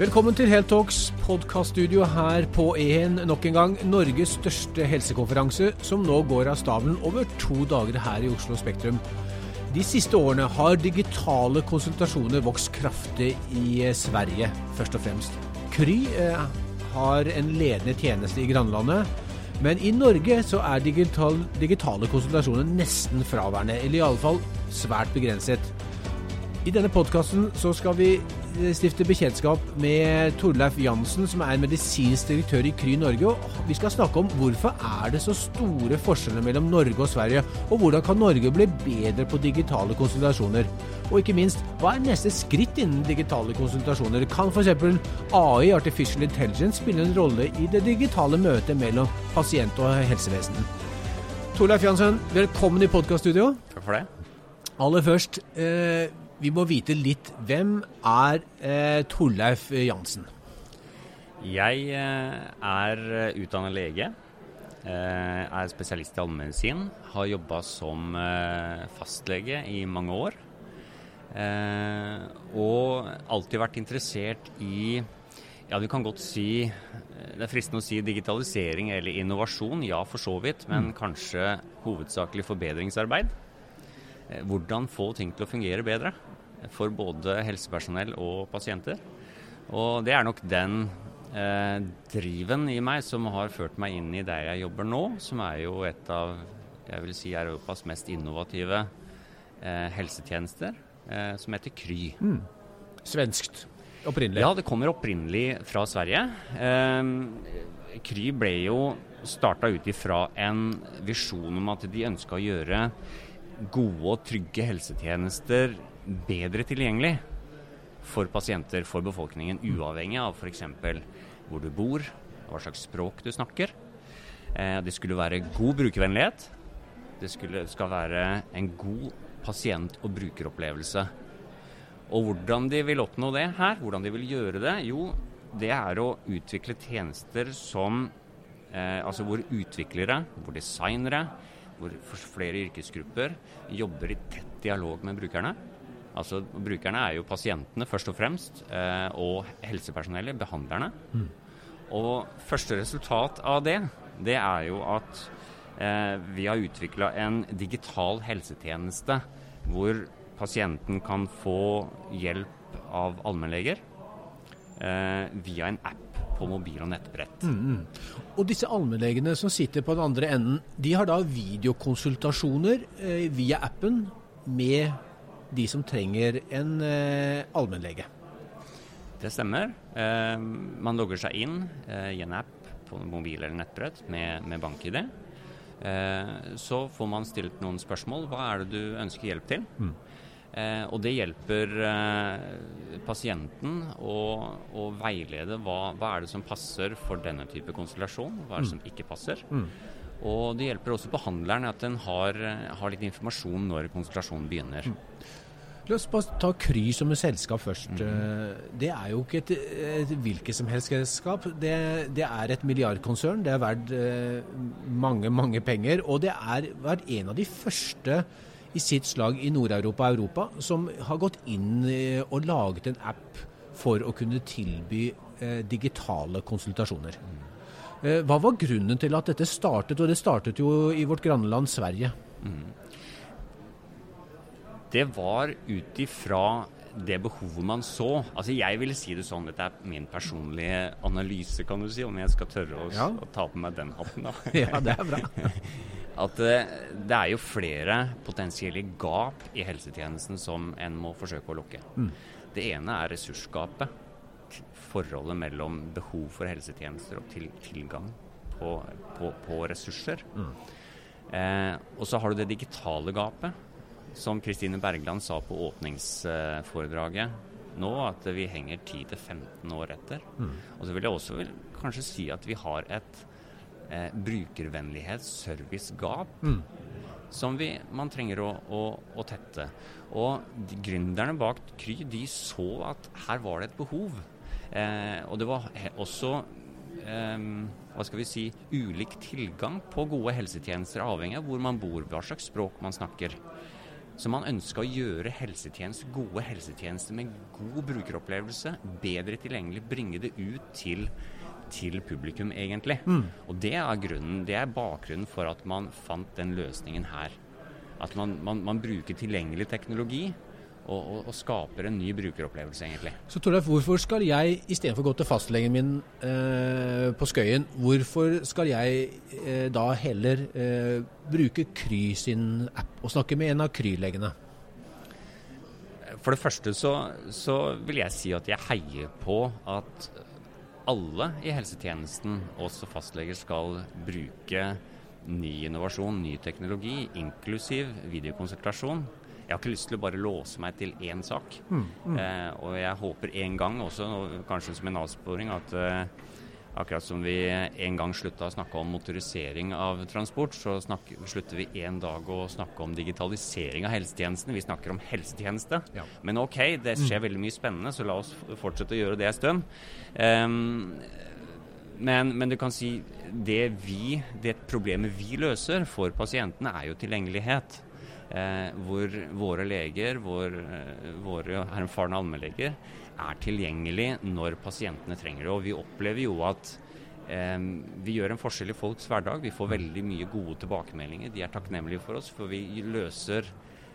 Velkommen til Heltalks podkaststudio her på E1 nok en gang. Norges største helsekonferanse, som nå går av stabelen over to dager her i Oslo Spektrum. De siste årene har digitale konsultasjoner vokst kraftig i Sverige, først og fremst. Kry eh, har en ledende tjeneste i grannlandet. Men i Norge så er digital, digitale konsultasjoner nesten fraværende, eller iallfall svært begrenset. I denne podkasten så skal vi stifte bekjentskap med Torleif Jansen, som er medisinsk direktør i Kry Norge. og Vi skal snakke om hvorfor er det så store forskjeller mellom Norge og Sverige, og hvordan kan Norge bli bedre på digitale konsultasjoner? Og ikke minst, hva er neste skritt innen digitale konsultasjoner? Kan f.eks. AI, Artificial Intelligence, spille en rolle i det digitale møtet mellom pasient og helsevesen? Torleif Jansen, velkommen i podkaststudio. Takk for det. Aller først, eh, vi må vite litt. Hvem er eh, Torleif Jansen? Jeg eh, er utdannet lege. Eh, er spesialist i allmennmedisin. Har jobba som eh, fastlege i mange år. Eh, og alltid vært interessert i ja, du kan godt si Det er fristende å si digitalisering eller innovasjon, ja for så vidt, men mm. kanskje hovedsakelig forbedringsarbeid. Eh, hvordan få ting til å fungere bedre for både helsepersonell og pasienter. Og det er nok den eh, driven i meg som har ført meg inn i der jeg jobber nå, som er jo et av jeg vil si Europas mest innovative eh, helsetjenester, eh, som heter Kry. Mm. Svenskt opprinnelig? Ja, det kommer opprinnelig fra Sverige. Eh, Kry ble jo starta ut ifra en visjon om at de ønska å gjøre gode og trygge helsetjenester bedre tilgjengelig for pasienter, for befolkningen, uavhengig av f.eks. hvor du bor, hva slags språk du snakker. Eh, det skulle være god brukervennlighet. Det skulle, skal være en god pasient- og brukeropplevelse. Og hvordan de vil oppnå det her, hvordan de vil gjøre det, jo, det er å utvikle tjenester som eh, Altså hvor utviklere, hvor designere, hvor flere yrkesgrupper jobber i tett dialog med brukerne Altså, Brukerne er jo pasientene først og fremst, eh, og helsepersonellet, behandlerne. Mm. Og første resultat av det, det er jo at eh, vi har utvikla en digital helsetjeneste hvor pasienten kan få hjelp av allmennleger eh, via en app på mobil og nettbrett. Mm, mm. Og disse allmennlegene som sitter på den andre enden, de har da videokonsultasjoner via appen med de som trenger en eh, allmennlege. Det stemmer. Eh, man logger seg inn eh, i en app på mobil eller nettbrett med, med bank-ID. Eh, så får man stilt noen spørsmål. Hva er det du ønsker hjelp til? Mm. Eh, og det hjelper eh, pasienten å, å veilede hva, hva, er det som passer for denne type konstellasjon, hva er det mm. som ikke passer. Mm. Og det hjelper også behandleren at den har, har litt informasjon når konsultasjonen begynner. Mm. La oss bare ta Kry som et selskap først. Mm. Det er jo ikke et, et hvilket som helst selskap. Det, det, er et milliardkonsern. Det er verdt eh, mange, mange penger. Og det er vært en av de første i sitt slag i Nord-Europa og Europa som har gått inn eh, og laget en app for å kunne tilby eh, digitale konsultasjoner. Mm. Eh, hva var grunnen til at dette startet, og det startet jo i vårt grannland Sverige? Mm. Det var ut ifra det behovet man så. Altså Jeg ville si det sånn, dette er min personlige analyse, kan du si, om jeg skal tørre å, ja. å ta på meg den hatten, da. ja, det er bra. At det, eh, det, er jo flere potensielle gap i helsetjenesten som en må forsøke å lukke. Mm. Det ene er ressursgapet forholdet mellom behov for helsetjenester og til, tilgang på, på, på ressurser. Mm. Eh, og så har du det digitale gapet, som Kristine Bergland sa på åpningsforedraget nå, at vi henger 10-15 år etter. Mm. Og så vil jeg også vil kanskje si at vi har et eh, brukervennlighetsservice-gap. Mm. Som vi, man trenger å, å, å tette. Og de gründerne bak Kry de så at her var det et behov. Eh, og det var også eh, hva skal vi si, ulik tilgang på gode helsetjenester, avhengig av hvor man bor, hva slags språk man snakker. Så man ønska å gjøre helsetjenester, gode helsetjenester med god brukeropplevelse bedre tilgjengelig, bringe det ut til, til publikum, egentlig. Mm. Og det er grunnen, det er bakgrunnen for at man fant den løsningen her. At man, man, man bruker tilgjengelig teknologi og, og, og, skaper en ny brukeropplevelse, egentlig. Så Torleif, hvorfor skal jeg istedenfor å gå til fastlegen min eh, på Skøyen, hvorfor skal jeg eh, da heller eh, bruke Kry sin app og snakke med en av Kry-legene? For det første så, så, vil jeg si at jeg heier på at alle i helsetjenesten, også fastleger, skal bruke ny innovasjon, ny teknologi, inklusiv videokonsultasjon jeg har ikke lyst til å bare låse meg til én sak. Mm, mm. Eh, og jeg håper en gang også, kanskje som en avsporing, at eh, akkurat som vi en gang slutta å snakke om motorisering av transport, så snakker, slutter vi en dag å snakke om digitalisering av helsetjenesten. Vi snakker om helsetjeneste. Ja. Men OK, det skjer mm. veldig mye spennende, så la oss fortsette å gjøre det en stund. Um, men, men, du kan si det vi, det problemet vi løser for pasientene, er jo tilgjengelighet eh, hvor våre leger, vår, eh, våre erfarne allmennleger, er tilgjengelig når pasientene trenger det. Og vi opplever jo at eh, vi gjør en forskjell i folks hverdag. Vi får veldig mye gode tilbakemeldinger. De er takknemlige for oss, for vi løser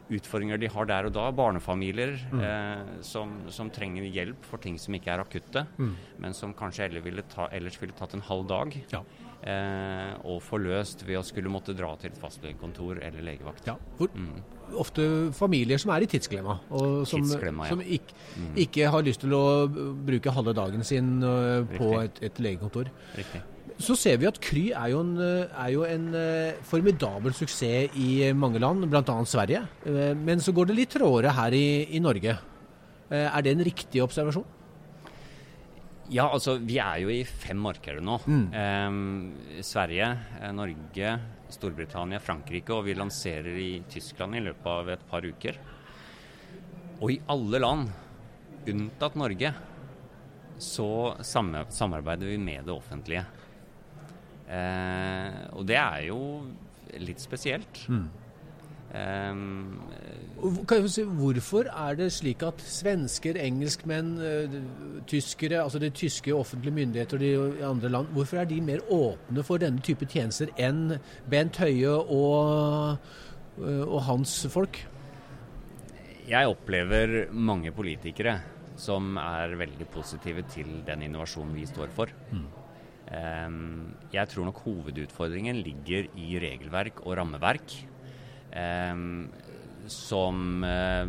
utfordringer de har der og da. Barnefamilier mm. eh, som, som, trenger hjelp for ting som ikke er akutte, mm. men som kanskje ellers ville, ta, ellers ville tatt en halv dag. Ja eh, og forløst ved å skulle måtte dra til et fastlegekontor eller legevakt. Ja, hvor, mm. Ofte familier som er i tidsklemma, og som, tidsklemma, ja. som ikke, mm. ikke, har lyst til å bruke halve dagen sin uh, på et, et, legekontor. Riktig. Så ser vi at Kry er jo en, er jo en uh, formidabel suksess i mange land, bl.a. Sverige. Men så går det litt tråere her i, i Norge. Er det en riktig observasjon? Ja, altså vi er jo i fem markeder nå. Mm. Eh, Sverige, Norge, Storbritannia, Frankrike, og vi lanserer i Tyskland i løpet av et par uker. Og i alle land, unntatt Norge, så samarbeider vi med det offentlige. Eh, og det er jo litt spesielt. Mm. Um, si, hvorfor er det slik at svensker, engelskmenn, uh, tyskere, altså de tyske offentlige myndigheter og de andre land, hvorfor er de mer åpne for denne type tjenester enn Bent Høie og, uh, og hans folk? Jeg opplever mange politikere som er veldig positive til den innovasjonen vi står for. Mm. Um, jeg tror nok hovedutfordringen ligger i regelverk og rammeverk Ehm, som eh,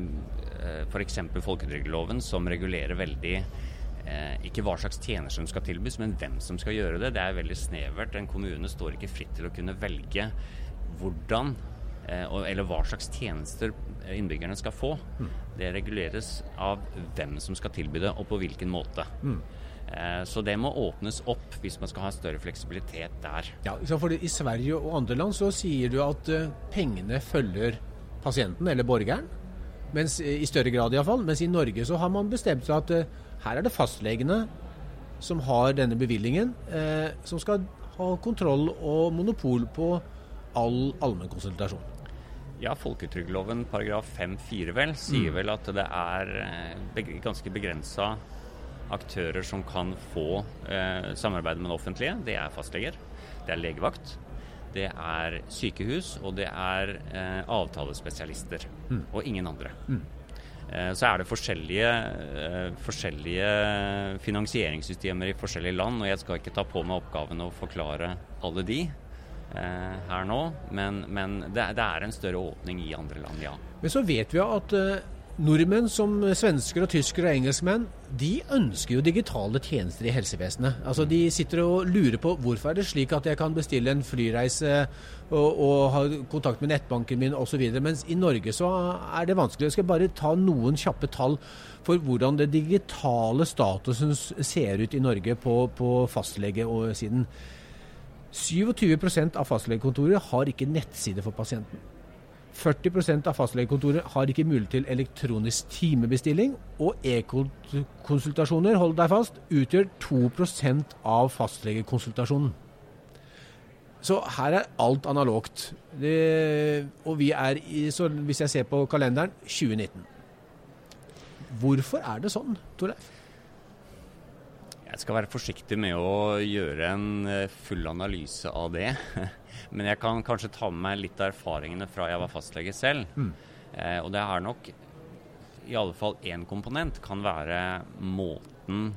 eh, f.eks. folketrygdloven, som regulerer veldig eh, ikke hva slags tjenester som skal tilbys, men hvem som skal gjøre det. Det er veldig snevert. En kommune står ikke fritt til å kunne velge hvordan eller hva slags tjenester innbyggerne skal få. Mm. Det reguleres av hvem som skal tilby det, og på hvilken måte. Mm. Så det må åpnes opp hvis man skal ha større fleksibilitet der. Ja, for I Sverige og andre land så sier du at pengene følger pasienten eller borgeren. Mens, I større grad iallfall. Mens i Norge så har man bestemt seg at her er det fastlegene som har denne bevilgningen, eh, som skal ha kontroll og monopol på all allmennkonsultasjon. Ja, folketrygdloven paragraf 5-4 vel sier mm. vel at det er ganske begrensa aktører som kan få eh, samarbeide med det offentlige. Det er fastleger, det er legevakt, det er sykehus og det er eh, avtalespesialister. Mm. Og ingen andre. Mm. Eh, så er det forskjellige, eh, forskjellige, finansieringssystemer i forskjellige land, og jeg skal ikke ta på meg oppgaven å forklare alle de eh, her nå, men, men det, det, er en større åpning i andre land, ja. Men så vet vi at uh Nordmenn som svensker og tyskere og engelskmenn, de ønsker jo digitale tjenester i helsevesenet. Altså De sitter og lurer på hvorfor er det slik at jeg kan bestille en flyreise og, og ha kontakt med nettbanken min osv. Mens i Norge så er det vanskelig. Jeg skal bare ta noen kjappe tall for hvordan det digitale statusen ser ut i Norge på, på fastlegesiden. 27% av fastlegekontoret har ikke nettside for pasienten. 40% av fastlegekontoret har ikke mulighet til elektronisk timebestilling, og e-konsultasjoner, hold deg fast, utgjør 2% av fastlegekonsultasjonen. Så her er alt analogt. Det, og vi er i, så hvis jeg ser på kalenderen, 2019. Hvorfor er det sånn, Torleif? Jeg skal være forsiktig med å gjøre en eh, full analyse av det. Men jeg kan kanskje ta med meg litt av erfaringene fra jeg var fastlege selv. Mm. Eh, og det er nok i alle fall én komponent kan være måten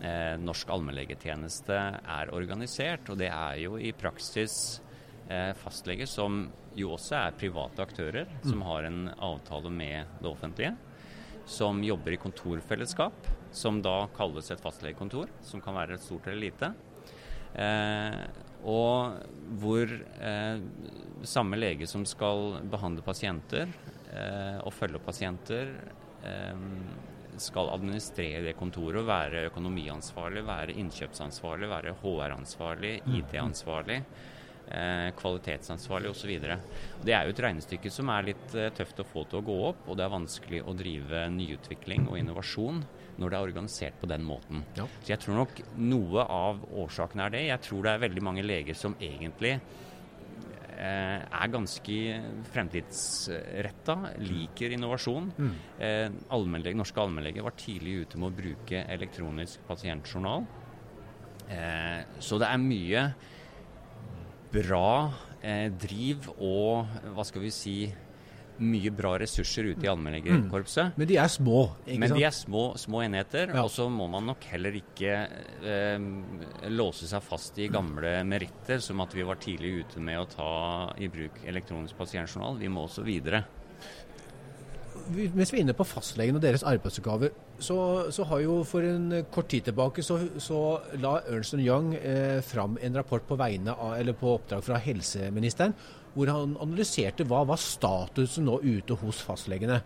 eh, norsk allmennlegetjeneste er organisert. Og det er jo i praksis eh, fastleger som jo også er private aktører, mm. som har en avtale med det offentlige. Som jobber i kontorfellesskap som da kalles et fastlegekontor, som kan være et stort eller lite. Eh, og hvor eh, samme lege som skal behandle pasienter eh, og følge opp pasienter, skal administrere det kontoret være økonomiansvarlig, være innkjøpsansvarlig, være HR-ansvarlig, mm. IT-ansvarlig eh, kvalitetsansvarlig osv. Det er jo et regnestykke som er litt tøft å få til å gå opp, og det er vanskelig å drive nyutvikling og innovasjon når det er organisert på den måten. Ja. Så jeg tror nok noe av årsaken er det. Jeg tror det er veldig mange leger som egentlig eh, er ganske fremtidsretta, liker innovasjon. Mm. Eh, allmennlege, norske allmennleger var tidlig ute med å bruke elektronisk pasientjournal. Eh, så det er mye bra eh, driv og hva skal vi si mye bra ressurser ute i allmennlegekorpset. Mm. Men de er små? ikke Men sant? de er små, små enheter. Ja. Og så må man nok heller ikke eh, låse seg fast i gamle meritter, som at vi var tidlig ute med å ta i bruk elektronisk pasientjournal. Vi må også videre mens vi er inne på fastlegen og deres arbeidsoppgaver, så, så, har jo for en kort tid tilbake så, så la Ernst Young eh, fram en rapport på, av, på oppdrag fra helseministeren, hvor han analyserte hva var statusen nå ute hos fastlegene.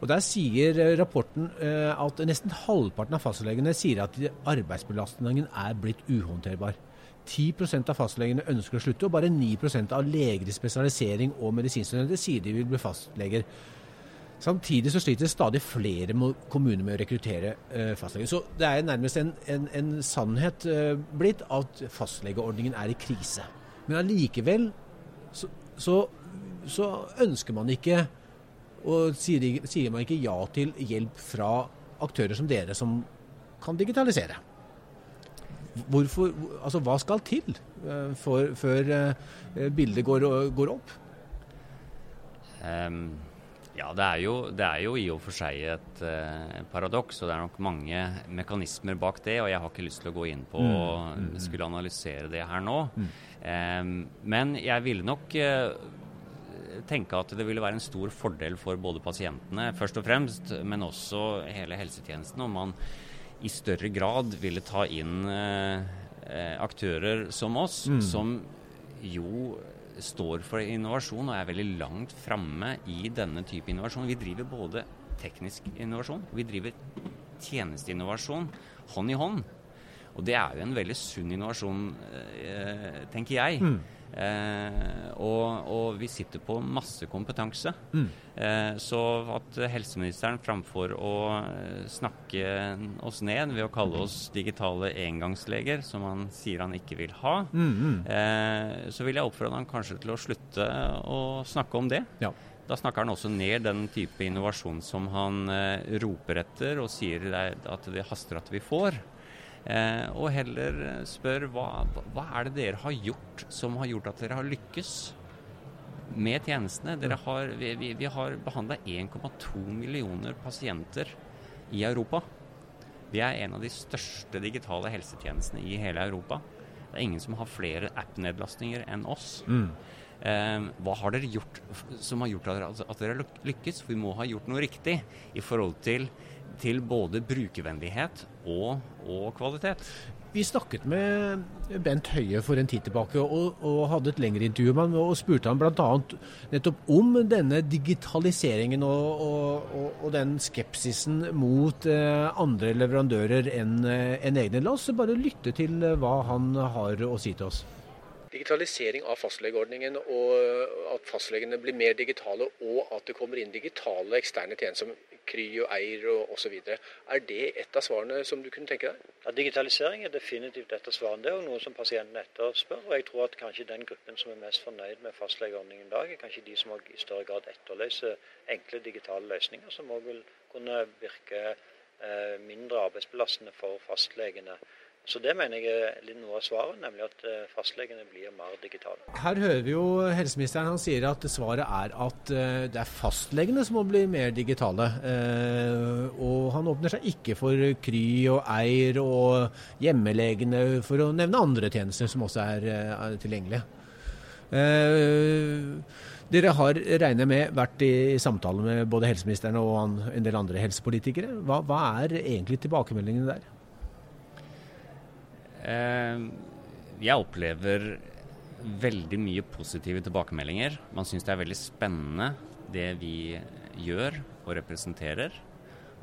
Og Der sier eh, rapporten eh, at nesten halvparten av fastlegene sier at arbeidsbelastningen er blitt uhåndterbar. 10% av fastlegene ønsker å slutte, og bare 9 av leger i spesialisering og medisinstudenter sier de vil bli fastleger. Samtidig så sliter stadig flere kommuner med å rekruttere eh, fastleger. Så det er nærmest en, en, en sannhet eh, blitt at fastlegeordningen er i krise. Men allikevel så, så, så, ønsker man ikke og sier, sier, man ikke ja til hjelp fra aktører som dere, som kan digitalisere. Hvorfor, altså Hva skal til uh, for, før bildet går, går opp? Um ja, det er, jo, det er, jo, i og for seg et eh, paradoks, og det er nok mange mekanismer bak det. Og jeg har ikke lyst til å gå inn på mm. å mm. skulle analysere det her nå. Mm. Eh, men jeg ville nok eh, tenke at det ville være en stor fordel for både pasientene, først og fremst, men også hele helsetjenesten, om man i større grad ville ta inn uh, aktører som oss, mm. som jo står for innovasjon og er veldig langt framme i denne type innovasjon. Vi driver både teknisk innovasjon og vi driver tjenesteinnovasjon hånd i hånd. Og det er jo en veldig sunn innovasjon, eh, tenker jeg. Mm. Eh, og, og, vi sitter på masse kompetanse. Mm. Eh, så at helseministeren framfor å eh, snakke oss ned ved å kalle oss digitale engangsleger, som han sier han ikke vil ha, mm, mm. eh, så vil jeg oppfordre han kanskje til å slutte å snakke om det. Ja. Da snakker han også ned den type innovasjon som han eh, roper etter og sier at det haster at vi får. Eh, og heller spør hva, hva er det dere har gjort som har gjort at dere har lykkes med tjenestene? Dere har, vi, vi, vi har behandla 1,2 millioner pasienter i Europa. Vi er en av de største digitale helsetjenestene i hele Europa. Det er ingen som har flere app-nedlastninger enn oss. Mm. Eh, hva har dere gjort som har gjort at dere, at dere har lykkes? For vi må ha gjort noe riktig i forhold til til både brukervennlighet og, og, kvalitet. Vi snakket med Bent Høie for en tid tilbake og, og hadde et lengre intervju med ham. Og spurte han bl.a. nettopp om denne digitaliseringen og, og den skepsisen mot eh, andre leverandører enn eh, en egne. La oss bare lytte til eh, hva han har å si til oss digitalisering av fastlegeordningen og at fastlegene blir mer digitale, og at det kommer inn digitale eksterne tjenester som Kry og Eir og osv. Er det et av svarene som du kunne tenke deg? Ja, Digitalisering er definitivt et av svarene. Det er jo noe som pasienten etterspør. og Jeg tror at kanskje den gruppen som er mest fornøyd med fastlegeordningen i dag, er kanskje de som i større grad etterløser enkle digitale løsninger, som òg vil kunne virke eh, mindre arbeidsbelastende for fastlegene. Så Det mener jeg er noe av svaret, nemlig at eh, fastlegene blir mer digitale. Her hører vi jo helseministeren han sier at svaret er at eh, det er fastlegene som må bli mer digitale. Eh, og han åpner seg ikke for Kry og Eir og hjemmelegene, for å nevne andre tjenester som også er tilgjengelige. Dere har regner med vært i samtale med både helseministeren og en del andre helsepolitikere. Hva, hva er egentlig tilbakemeldingene der? Eh, jeg opplever veldig mye positive tilbakemeldinger. Man syns det er veldig spennende det vi gjør og representerer.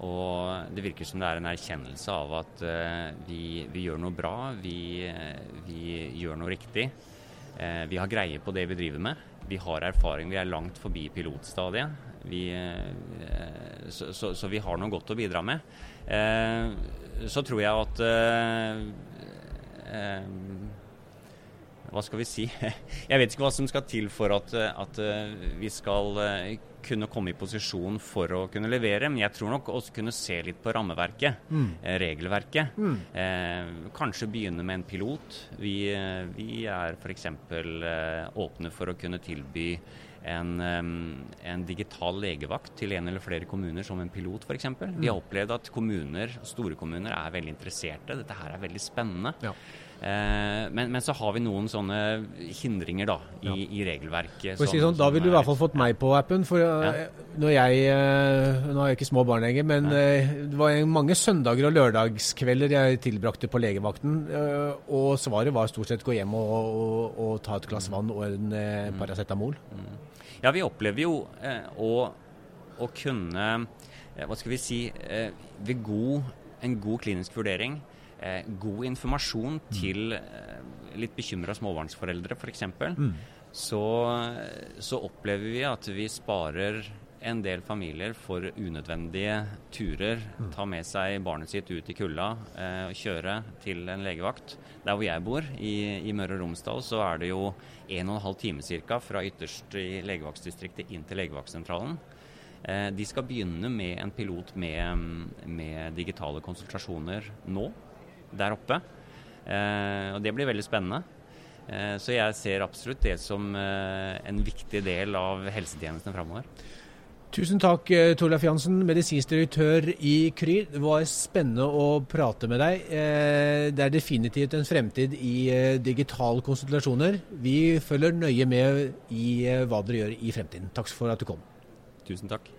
Og det virker som det er en erkjennelse av at uh, vi, vi, gjør noe bra, vi, vi gjør noe riktig. Vi har greie på det vi driver med. Vi har erfaring, vi er langt forbi pilotstadiet. Vi, så, så, så, vi har noe godt å bidra med. så tror jeg at Eh, hva skal vi si Jeg vet ikke hva som skal til for at, at eh, vi skal eh, kunne komme i posisjon for å kunne levere. Men jeg tror nok også kunne se litt på rammeverket, mm. regelverket. Mm. Eh, kanskje begynne med en pilot. Vi, vi er f.eks. Eh, åpne for å kunne tilby en, en, digital legevakt til en eller flere kommuner som en pilot f.eks. Mm. Vi har opplevd at kommuner, store kommuner er veldig interesserte. Dette her er veldig spennende. Ja. Eh, men, men, så har vi noen sånne hindringer da, i, ja. i regelverket. Som, si sånn, da ville du i hvert fall fått meg på appen. For ja. Eh, når jeg eh, Nå har jeg ikke små barn lenger, men det var mange søndager og lørdagskvelder jeg tilbrakte på legevakten. Og svaret var stort sett gå hjem og, og, og ta et glass vann og en mm. paracetamol. Mm. Ja, vi opplever jo å, å, kunne Hva skal vi si Ved god, en god klinisk vurdering eh, god informasjon mm. til eh, litt bekymra småbarnsforeldre f.eks., mm. så, så opplever vi at vi sparer en del familier for unødvendige turer. Mm. Ta med seg barnet sitt ut i kulda eh, og kjøre til en legevakt. Der hvor jeg bor, i, i Møre og Romsdal, så er det jo 1 12 time ca. fra ytterst i legevaktdistriktet inn til legevaktsentralen. Eh, de skal begynne med en pilot med, med digitale konsultasjoner nå der oppe. Eh, og det blir veldig spennende. Eh, så jeg ser absolutt det som eh, en viktig del av helsetjenestene framover. Tusen takk, Torleif Jansen, medisinsk direktør i Kry. Det var spennende å prate med deg. Det er definitivt en fremtid i digitale konsultasjoner. Vi følger nøye med i hva dere gjør i fremtiden. Takk for at du kom. Tusen takk.